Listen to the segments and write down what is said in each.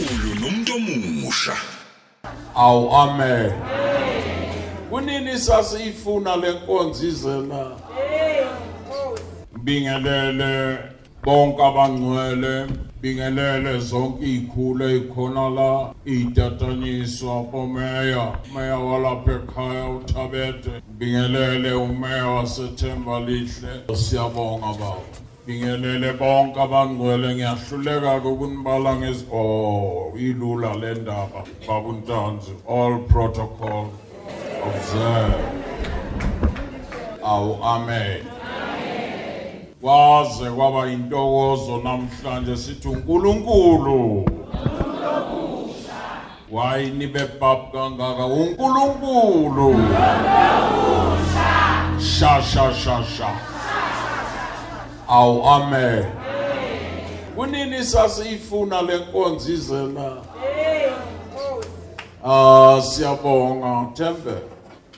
uNkulunkulu nomuntu omusha Awu amen. Kunini sasifuna lenkonzo izela. Bingelele bonke abangcwele, bingelele zonke izikhulu ezikhona la, itatanyiswa bomeya, meya walapha ekhaya uThabete, bingelele umeya waseThemba lihle. Siyabonga baba. Bingelele bonke abangcwele ngiyahluleka ukunibala ngezi oh ilula le ndaba. Baba uNtanzi all protocol observe. Awu amen. Kwaze kwaba intokozo namhlanje sithi uNkulunkulu. Wayini bebab kangaka? uNkulunkulu. Sha sha sha sha. Awu amen. Kunini sasifuna lenkonzo izela ah siyabonga thembe.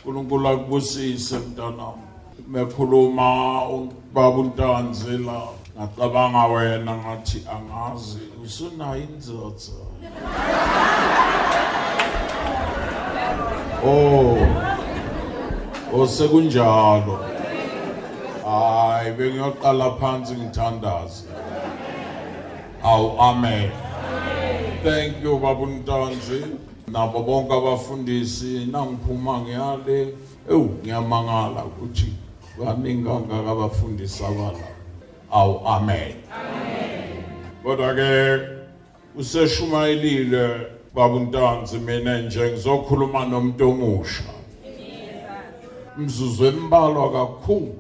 uNkulunkulu akubusise mntanami. Mekhuluma ubaba uNtanzi la. Ngacabanga wena ngathi angazi usunayo inzotho oh osekunjalo hayi bengiyoqala phansi ngithandaze. Awu amen. Thank you baba uNtanzi nabo bonke abafundisi nangiphuma ngiyale. Ewu ngiyamangala ukuthi baningi kangaka abafundisi abala awu amen. Kodwa ke useshumayelile baba uNtanzi mina nje ngizokhuluma nomuntu omusha. Mzuzu embalwa kakhulu.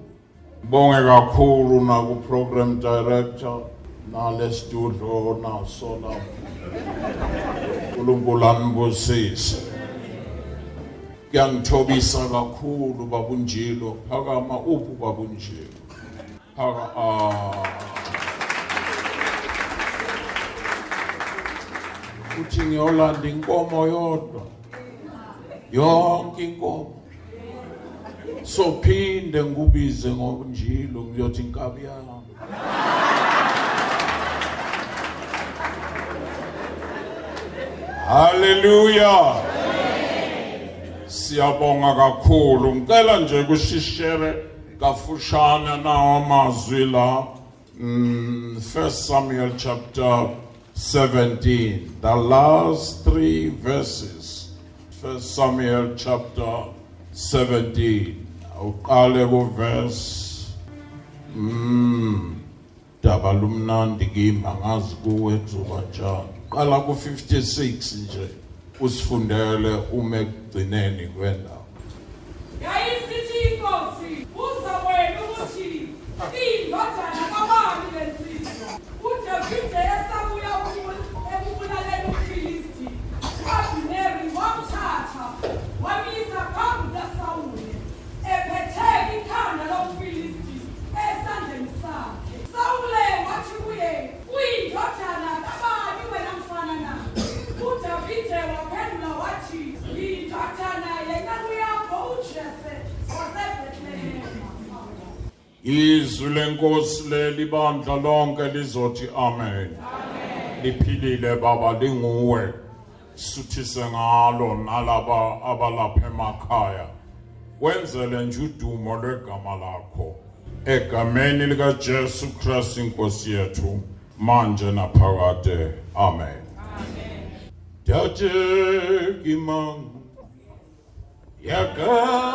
Bonge kakhulu naku program director nale studio naso la uNkulunkulu ambusise kuyangithobisa kakhulu babunjilo phakama uphu babunjilo phaka ah. Uthi ngiyolanda inkomo yodwa. Yonke inkomo. Sophinde ngubize ngobunjilo ngiyothi inkabi yami. Hallelujah. Siyabonga kakhulu. Ngicela nje kushishere kafushana nawo amazwi la mm, 1 Samuel chapter 17 the last 3 verses. 1 Samuel chapter 17 uqale ku verse mm daba lumnandi kimi angazi kuwe kuzoba njani. Qala ku 56 nje usifundele uma ekugcineni kwendaba. Yayisithi inkosi uza wena ukuthi indodana kabani lensizwa udavide esabuya ekubulaleni umfilisti u-abhineri wamthatha wamisa phambi kasawule ephethe ikhanda lomfilisti esandleni sakhe sawule wathi kuye uyindodana kabani wena mfana na udavide waphendula wathi yindodana yenceku yakho ujese wasebhetlehema izwi lenkosi leli bandla lonke lizothi amen. Liphilile baba linguwe. Suthise ngalo nalaba abalapha emakhaya. Wenzele nje udumo lwegama lakho. Egameni lika Jesu Christ inkosi yethu manje naphakade. Amen. Tate kimang yaka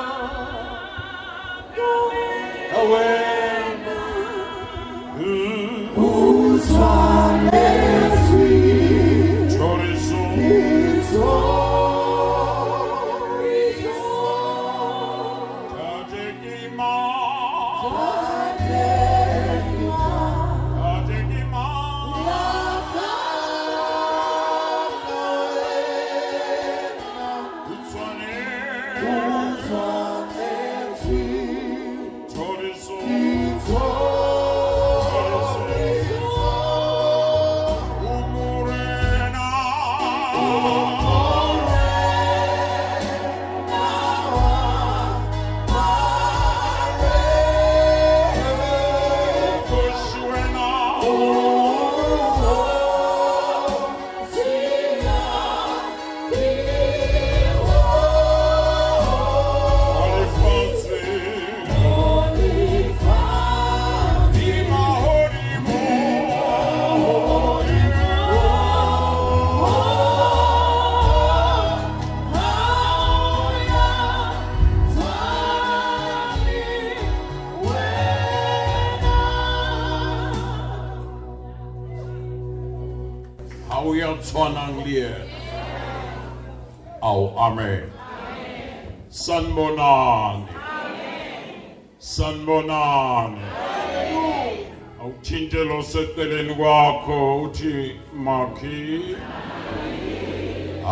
uthi makhi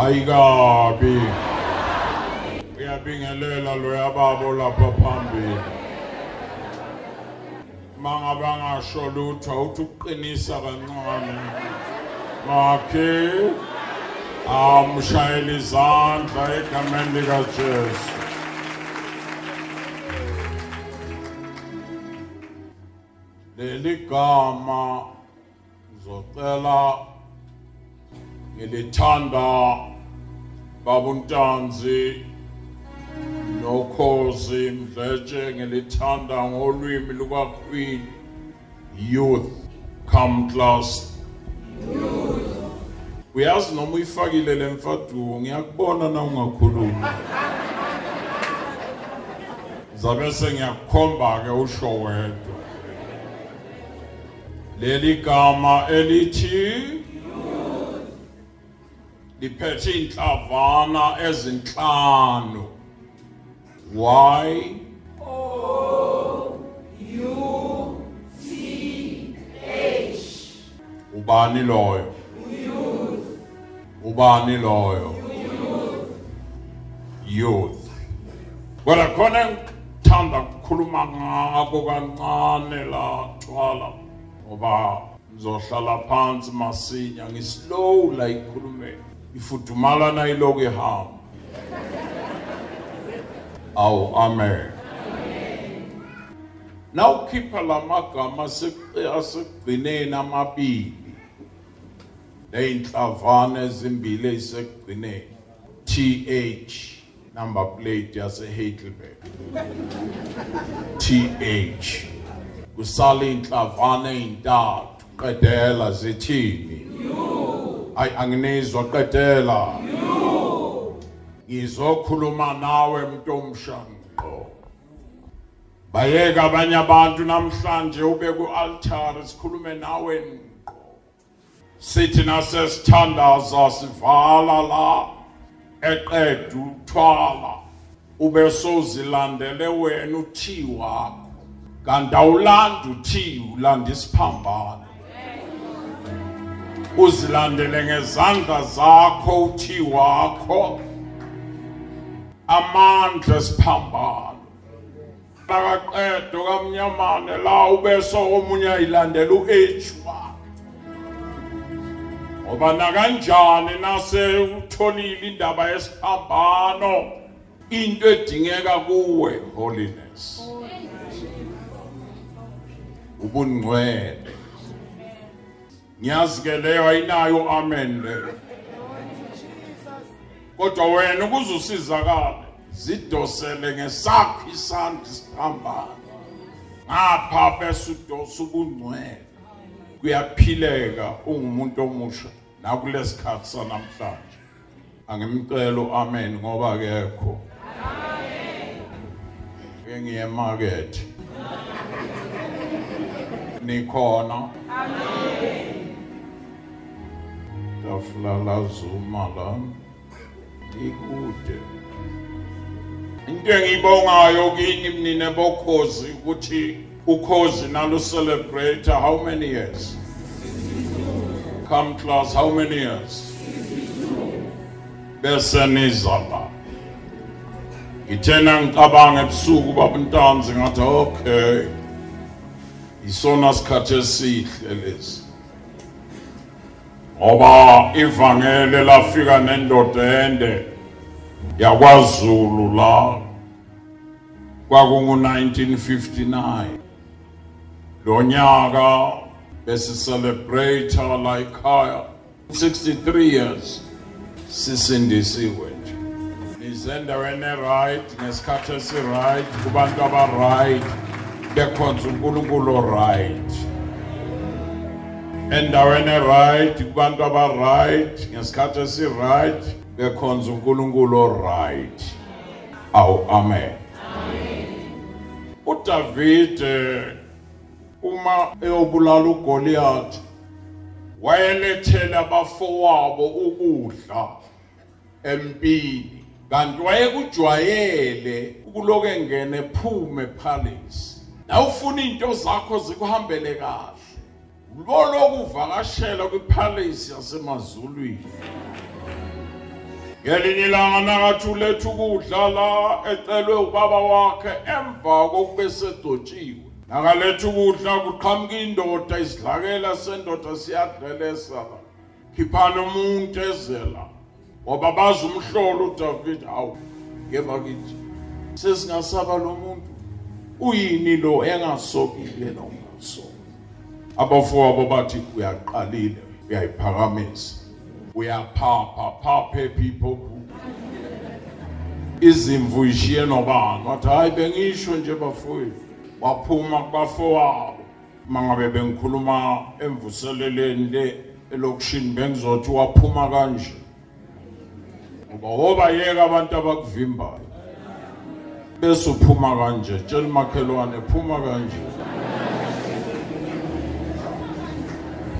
ayikabi uyabingelela lo yababo lapha phambili mangabe ngasho lutho awuthi uqinisa kancane. Makhe amshayela izandla egameni likajesu leli gama ngizocela ngilithanda babuntanzi nokhozi mdletshe ngilithanda ngolwimi lukaQueen youth come class. Uyazi noma uyifakile lemfaduko ngiyakubona na ungakhulumi. Zabe sengiyakukhomba ke usho wedwa. Leli gama elithi liphethe inhlavana ezinhlanu. Why ubani loyo? Ubani loyo? Youth kodwa khona ngithanda ukukhuluma ngako kancane la thwala ngoba ngizohlala phansi masinya ngislow la ikhulumeni ifudumala nayiloku ihamba awu amen. Nawukhipha lamagama asekugcineni amabili. Leyinhlavana ezimbili ezisekugcineni. TH number plate yase Heidelberg TH kusala inhlavana ezintathu qedela zithini ay anginizwa qedela. Ngizokhuluma nawe mntomshanqo bayeka abanye abantu namhlanje ube ku-altar sikhulume nawe ngqo sithi nasesithandaza sivala la eqeda uthwala. Ube sozilandele wena uthi wakho kanti awulandi uthi ulanda isiphambano. Uzilandele ngezandla zakho uthi wakho. Amandla esiphambano. Akaqedo kamnyamane la ubeso omunye ayilandela u-h ngoba nakanjani nase utholile indaba yesiphambano? Into edingeka kuwe holiness. Ubungcwele. Ngiyazi ke leyo ayinayo amen leyo. Kodwa wena ukuze usizakale zidosele ngesakho isandla isiphambano ngapha bese udosa ubungcwele. Kuyaphileka ungumuntu omusha nakulesikhathi sanamhlanje. Angimcela amen ngoba akekho. Amen. Ngiyemakethe nikhona. Tafula lazuma la ikude into engiyibongayo kini mnine bokhozi ukuthi ukhozi nalo celebrate how many years? Come class how many years? Bese nizala ngithena ngicabanga ebusuku babuntanzi ngathi okay isona sikhathi esihle lesi. Ngoba ivangele lafika nendoda ende yakwaZulu la kwakungu-1959 lo nyaka besicelebrate la ekhaya 63 years sisindisiwe nje. Nizendaweni right ngesikhathi esi-right kubantu aba-right bekhonza unkulunkulu right endaweni right kubantu aba-right ngesikhathi esi-right bekhonza unkulunkulu right awu amen. Udavide uma eyobulala ugoliath wayelethela abafowabo ukudla empini kanti wayekujwayele ukuloke engene ephume epalace nawufuna into zakho zikuhambele kahle. Loloku uvakashela kwipalace yasemazulwini. Ngelinye ilanga nakathi uletha ukudla la ecelwe ubaba wakhe emva kokube sedotshiwe nakaletha ukudla kuqhamuka indoda isidlakela sendoda siyadlelesa la. Khiphana umuntu ezela ngoba bazi umhlolo uDavid hawu ngeba kithi. Sesingasaba lo muntu uyini lo engasokile nomso abafowabo bathi uyaqalile uyayiphakamisa uyaphapha phaphe people. Izimvu ishiye nobani. Wathi hayi bengisho nje bafowethu waphuma kubafowabo mangabe bengikhuluma emvuseleleni le elokishini bengizothi waphuma kanje. Ngoba hoba yeka abantu abakuvimbayo. Bese uphuma kanje tshela makhelwane phuma kanje.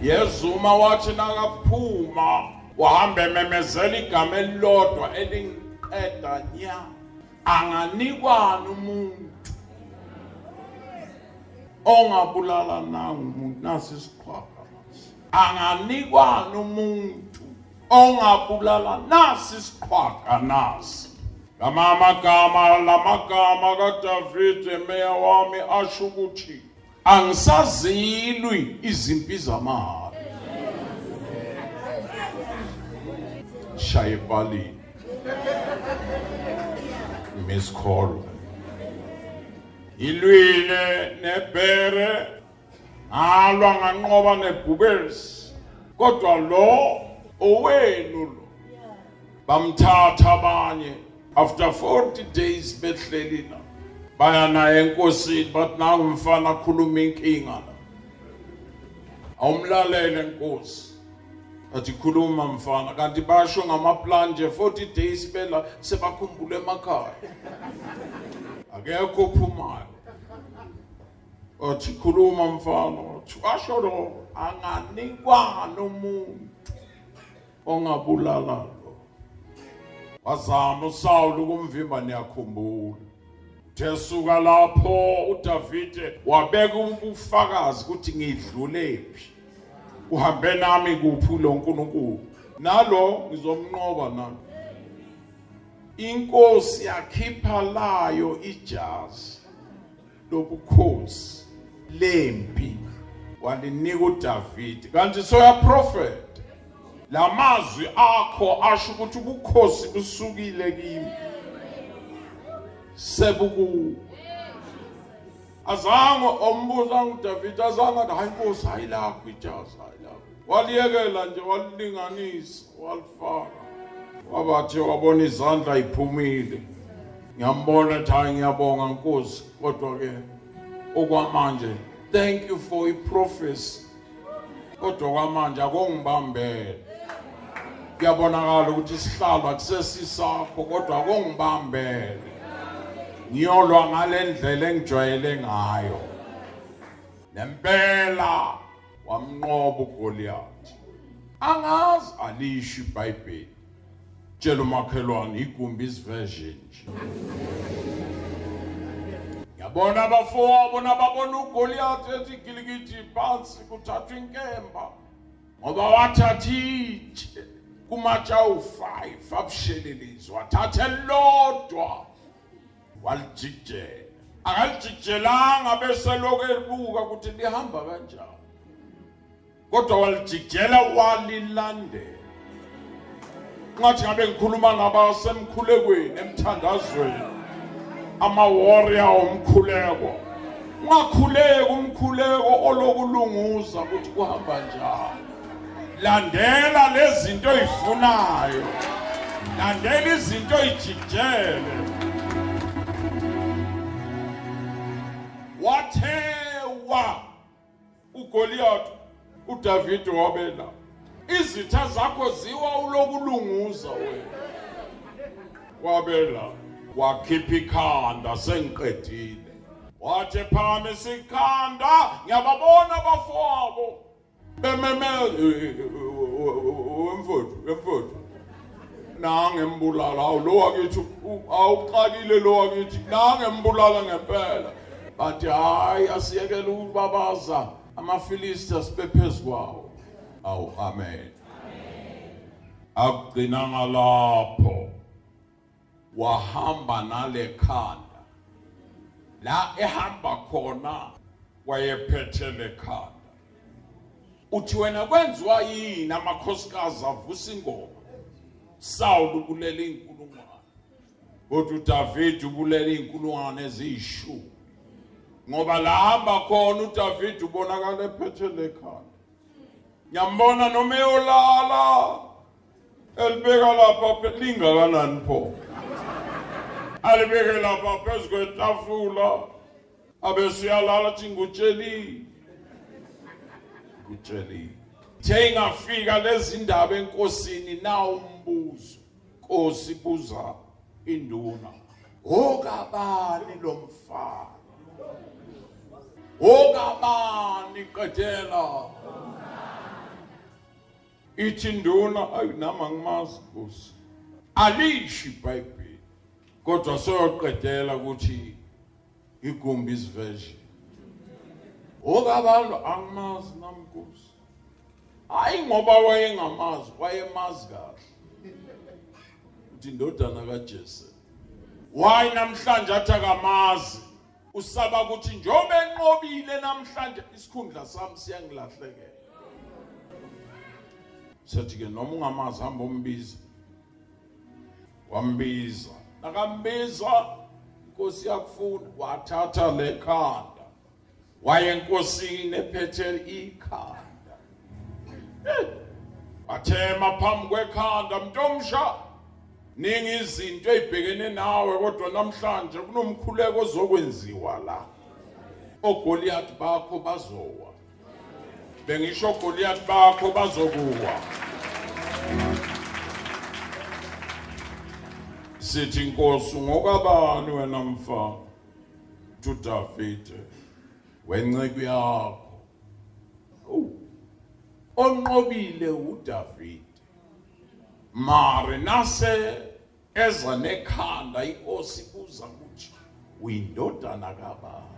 Yezuma wathi nakaphuma wahamba ememezela igama elilodwa elinqeda nya anganikwani umuntu ongabulala nangu umuntu nasi isiqhwaga anganikwani umuntu ongabulala nasi isiqhwaga nasi. Ngamamagama lamagama kaDavid emeya wami asho ukuthi angisazilwi izimpi zamali. Shaye bali miss call. Ilwile nebhere. Ngalwa nganqoba nebhubesi. Kodwa lo owenu lo bamthatha abanye. After 40 days behleli la baya naye enkosini bathi nangu umfana akhuluma inkinga la. Awumlalele enkosi athi khuluma mfana kanti basho ngamaplan nje 40 days phela sebakhumbule emakhaya. Akekho ophumayo. Athi khuluma mfana athi washo lo anganikwani umuntu ongabulala lo. Wazama uSawuli ukumvimba niyakhumbula. Jesuka lapho uDavide wabeka ubufakazi ukuthi ngidlulephi uhambe nami kuphi lo nkulunkulu nalo ngizomnqoba nami. Inkosi yakhipha layo ijazi lobukhosi lempi walinika uDavid kanti soya prophet lamazwi akho asho ukuthi ubukhosi busukile kimi. Sebuku. Azange ombuza nguDavid azange athi hayi inkosi ayilapho ijazi ayilapho waliyekela nje walilinganisa walifaka. Wabathi wabona izandla iphumile. Ngiyambona ethi hayi ngiyabonga nkosi. Kodwa ke okwamanje thank you for i-prophecy kodwa kwamanje akongibambele. Kuyabonakala ukuthi isihlalo akusesisakho kodwa akongibambele. Ngiyolwa ngale ndlela engijwayele ngayo. Nempela wamnqoba uGoliath. Angazi alisho iBhayibheli. Tshela umakhelwane igumbi version nje. Yabona abafowabo nababona uGoliath ethi gilikithi phansi kuthathwa inkemba ngoba wathatha itshe kumatsha u5 abushelelizwa wathatha elodwa walijikijela akalijikijelanga bese lokho elibuka ukuthi lihamba kanjani. Kodwa walijikijela walilandela. Ngathi ngabe ngikhuluma nabasemkhulekweni emthandazweni ama-warrior omkhuleko. Ungakhuleki umkhuleko olokulunguza ukuthi kuhamba njani. Landela lezinto oyifunayo. Landela izinto oyijikijele wathewa uGoliath uDavid wabela. Izitha zakho ziwa ulokulunguza wena. Wabela wakhipha ikhanda sengiqedile. Wathi phamisa ikhanda ngiyababona abafowabo bememe wemfuthu wemfuthu nange mbulala awu lo wakithi u- awuxakile lo wakithi. Nange mbulala ngempela. Bathi hayi asiyekele ukubabaza amafilisti sibe phezu kwawo. Awu amen. Akugcinanga lapho wahamba nale khanda la ehamba khona wayephethe lekhanda. Uthi wena kwenziwa yini amakhosikazi avusa ingoma? Saul ubulela inkulungwane kodwa uDavid ubulela inkulungwane eziyishumi. Ngoba la hamba khona uDavid ubonakala ephethe lekhanda. Ngiyambona noma eyolala elibeka lapha lingakanani pho? Alibeke lapha phezu kwetafula abesuyalala athi ngutsheli ngutsheli. The ingafika lezi ndaba enkosini na umbuzo. Nkosi buza induna. Okabani lo qedela ithi induna ayinama ngimazi nkosi alishi ibhayibheli kodwa soyoqedela ukuthi igumbi isiversion okabantu angimazi namnkosi hayi ngoba wayengamazi wayemazi kahle. Uthi indodana kaJese wayi namhlanje athi akamazi? Usaba ukuthi njobe enqobile namhlanje isikhundla sami siyangilahlekela sethi ke noma ungamazi hamba umbiza wambiza. Nakambiza inkosi yakufuna wathatha lekhanda waye enkosini ephethe ikhanda. Wathema phambi kwekhanda mntomsha. Ningi izinto ezibhekene nawe kodwa namhlanje kunomkhuleko ozokwenziwa la. Ogoliath bakho bazowa. Bengisho ogoliath bakho bazokuwa. Sithi inkosi ngokabani wena mfana uDavid wenceke yakho. Onqobile uDavid. Mare nase eza nekhanda inkosi buza ukuthi uyindodana kabani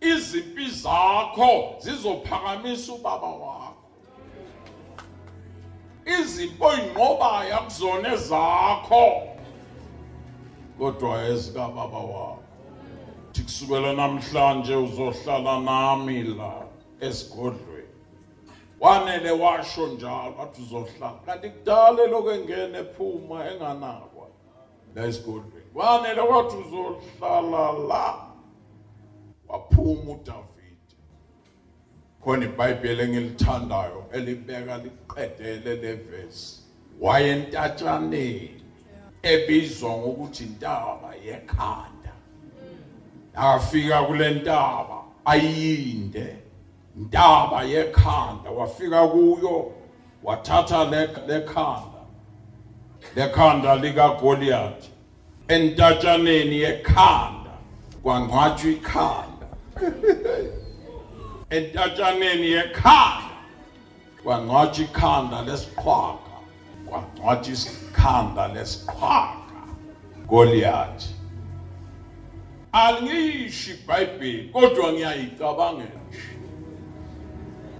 izimpi zakho zizophakamisa ubaba wakho? Izimpo inqobayo akuzona ezakho kodwa ezika baba wakhothi kusukela namhlanje uzohlala nami la esigodlweni. Wanele washo njalo athi uzohlala kanti kudala lokengena ephuma enganakwa. La esigodlweni wanele wathi uzohlala la. Waphuma uDavid. Khona iBhayibheli engilithandayo elibeka liqedele levesi wayentatshaneni ebizwa ngokuthi intaba yekhanda. Afika kule ntaba ayinde. Intaba yekhanda wafika kuyo wathatha le- lekhanda lekhanda lika Goliath entatshaneni yekhanda kwangcwatshwa ikhanda. Entatshaneni yekhanda kwangcwatshwa ikhanda lesiqhwaga kwangcwatshwa isikhanda lesiqhwaga Goliath. Alingishi iBhayibheli kodwa ngiyayicabangela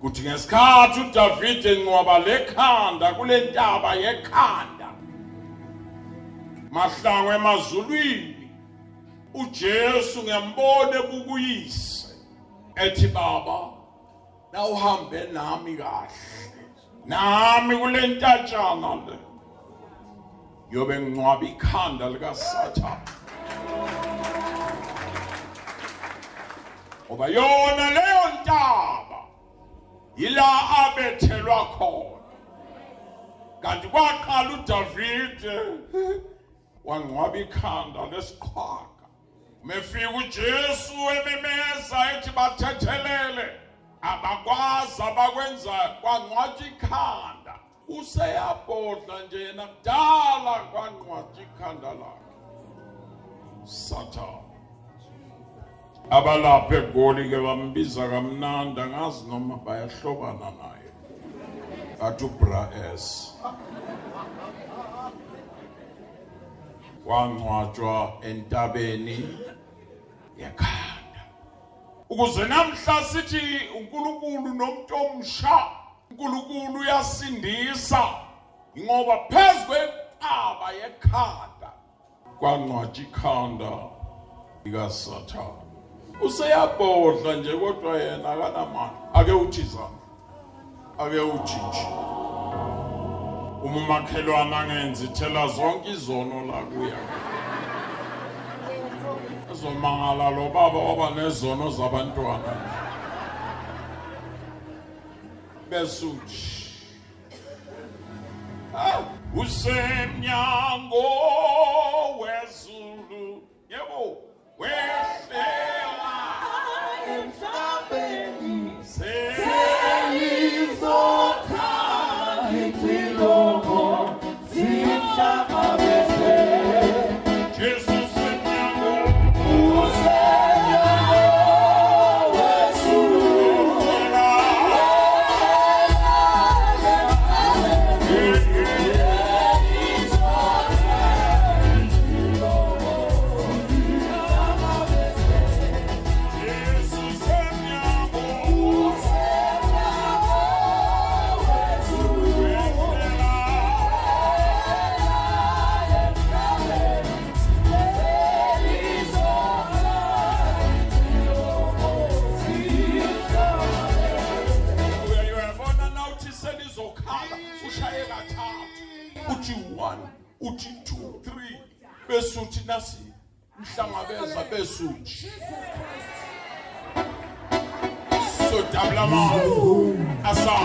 kuthi ngesikhathi uDavid enqwaba lekhanda kule ntaba yekhanda mahlangwe emazulwini uJesu ngiyambona ebukuyise ethi baba na uhambe nami kahle nami kule ntatshana le yobe ngcwaba ikhanda lika Sathane ngoba yona leyo ntaba yila abethelwa khona. Kanti kwaqala uDavid wangcwaba ikhanda lesiqhwaga. Mefika uJesu ememeza ethi bathethelele abakwazi abakwenzayo kwangcwatshwa ikhanda. Useyabhodla nje yena kudala kwangcwatshwa ikhanda lakhe. Sathane. Abalapha egoli ke bambiza kamnandi angazi noma bayahlobana naye. Athi ubra s. Wangcwatshwa entabeni yekhanda. Ukuze namhla sithi uNkulunkulu nomuntu omsha uNkulunkulu uyasindisa ngoba phezwe aba yekhanda kwangcwatshwa ikhanda likaSathane. Useyabodla nje kodwa yena akanamandla ake uthi izandla ake ujinji uma umakhelwane angenzi thela zonke izono la kuya. Azomangala lo baba waba nezono zabantwana. Bese uthi Ah, usemnyango wezulu uthi 2 3 bese uthi nasi mhlangabeza bese uthi so dabla ma asa.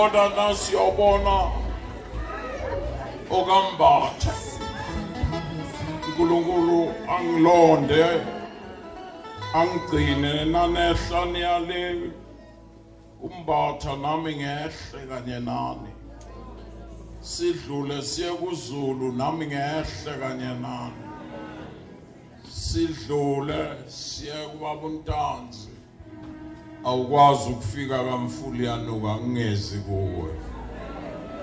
Siyayibona na siyabona okambatha uNkulunkulu angilonde angigcine nanehla niyale umbatha nami ngehle kanye nani. Sidlule siye kuzulu nami ngehle kanye nani. Sidlule siye kubaba untanzi awukwazi ukufika kamfuli yanuka ngingezi kuwe.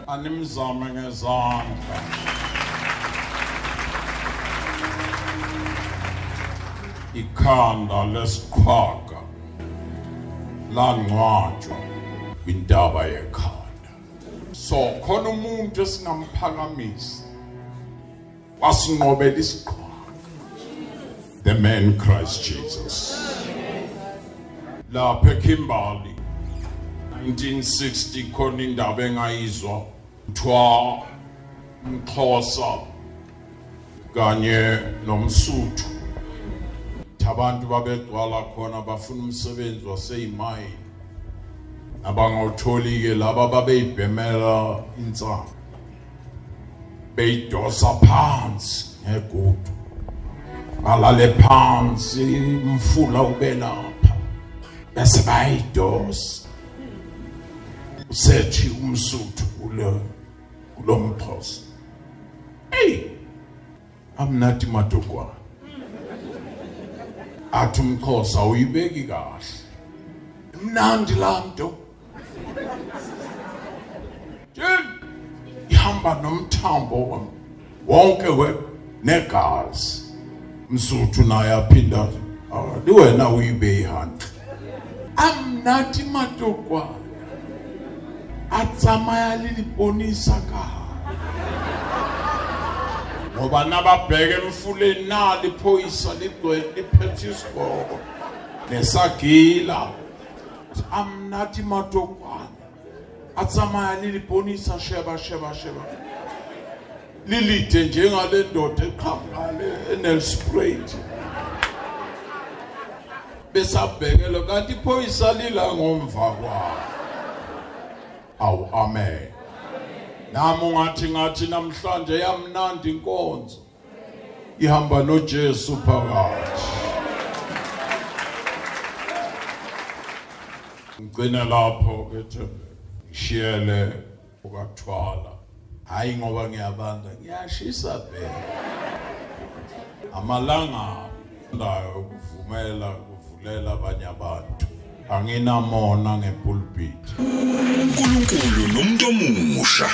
Animzame ngezandla. Ikhanda lesiqhwaga langcwatshwa kwintaba yekhanda. So khona umuntu esingamphakamisa wasinqobela isiqhwaga. The man Christ Jesus. Lapha eKimberley 1960 khona indaba engayizwa kuthiwa umxhosa kanye nomsuthu. Abantu babegcwala khona bafuna umsebenzi waseyimayini abangawutholi ke laba babeyibhemela insana beyidosa phansi ngegudu balale phansi umfula ubelapha bese bayidosa usethi umsuthu kulo kulomxhosa hey amnati madokwana athi umxhosa uyibeki kahle. Mnandi lanto Jeni ihamba nomthambo wonke we negazi. Msuthu naye aphinda athi, "Ah, di wena uyibe ihantle amnati matokwana a tsamaya le diponisa ka. Ngoba na ba bheke emfuleni na liphoyisa ligcwele liphethe isigoko nesagila. Amnathi matokwana a tsamaya le liponisa sheba sheba sheba. Lilide njengale ndoda eqhamngale enelsprayt besabhekela kanti iphoyisa lila ngomva kwabo. Awu amen. Nami ungathi ngathi namhlanje yamnandi inkonzo ihamba noJesu phakathi. Ngcina lapho ke Thembe ngishiyele ukathwala. Hayi ngoba ngiyabanda ngiyashisa phela amalanga ndayo ukuvumela kuvulela abanye abantu. Anginamona ngepulpit uNkulunkulu nomuntu omusha.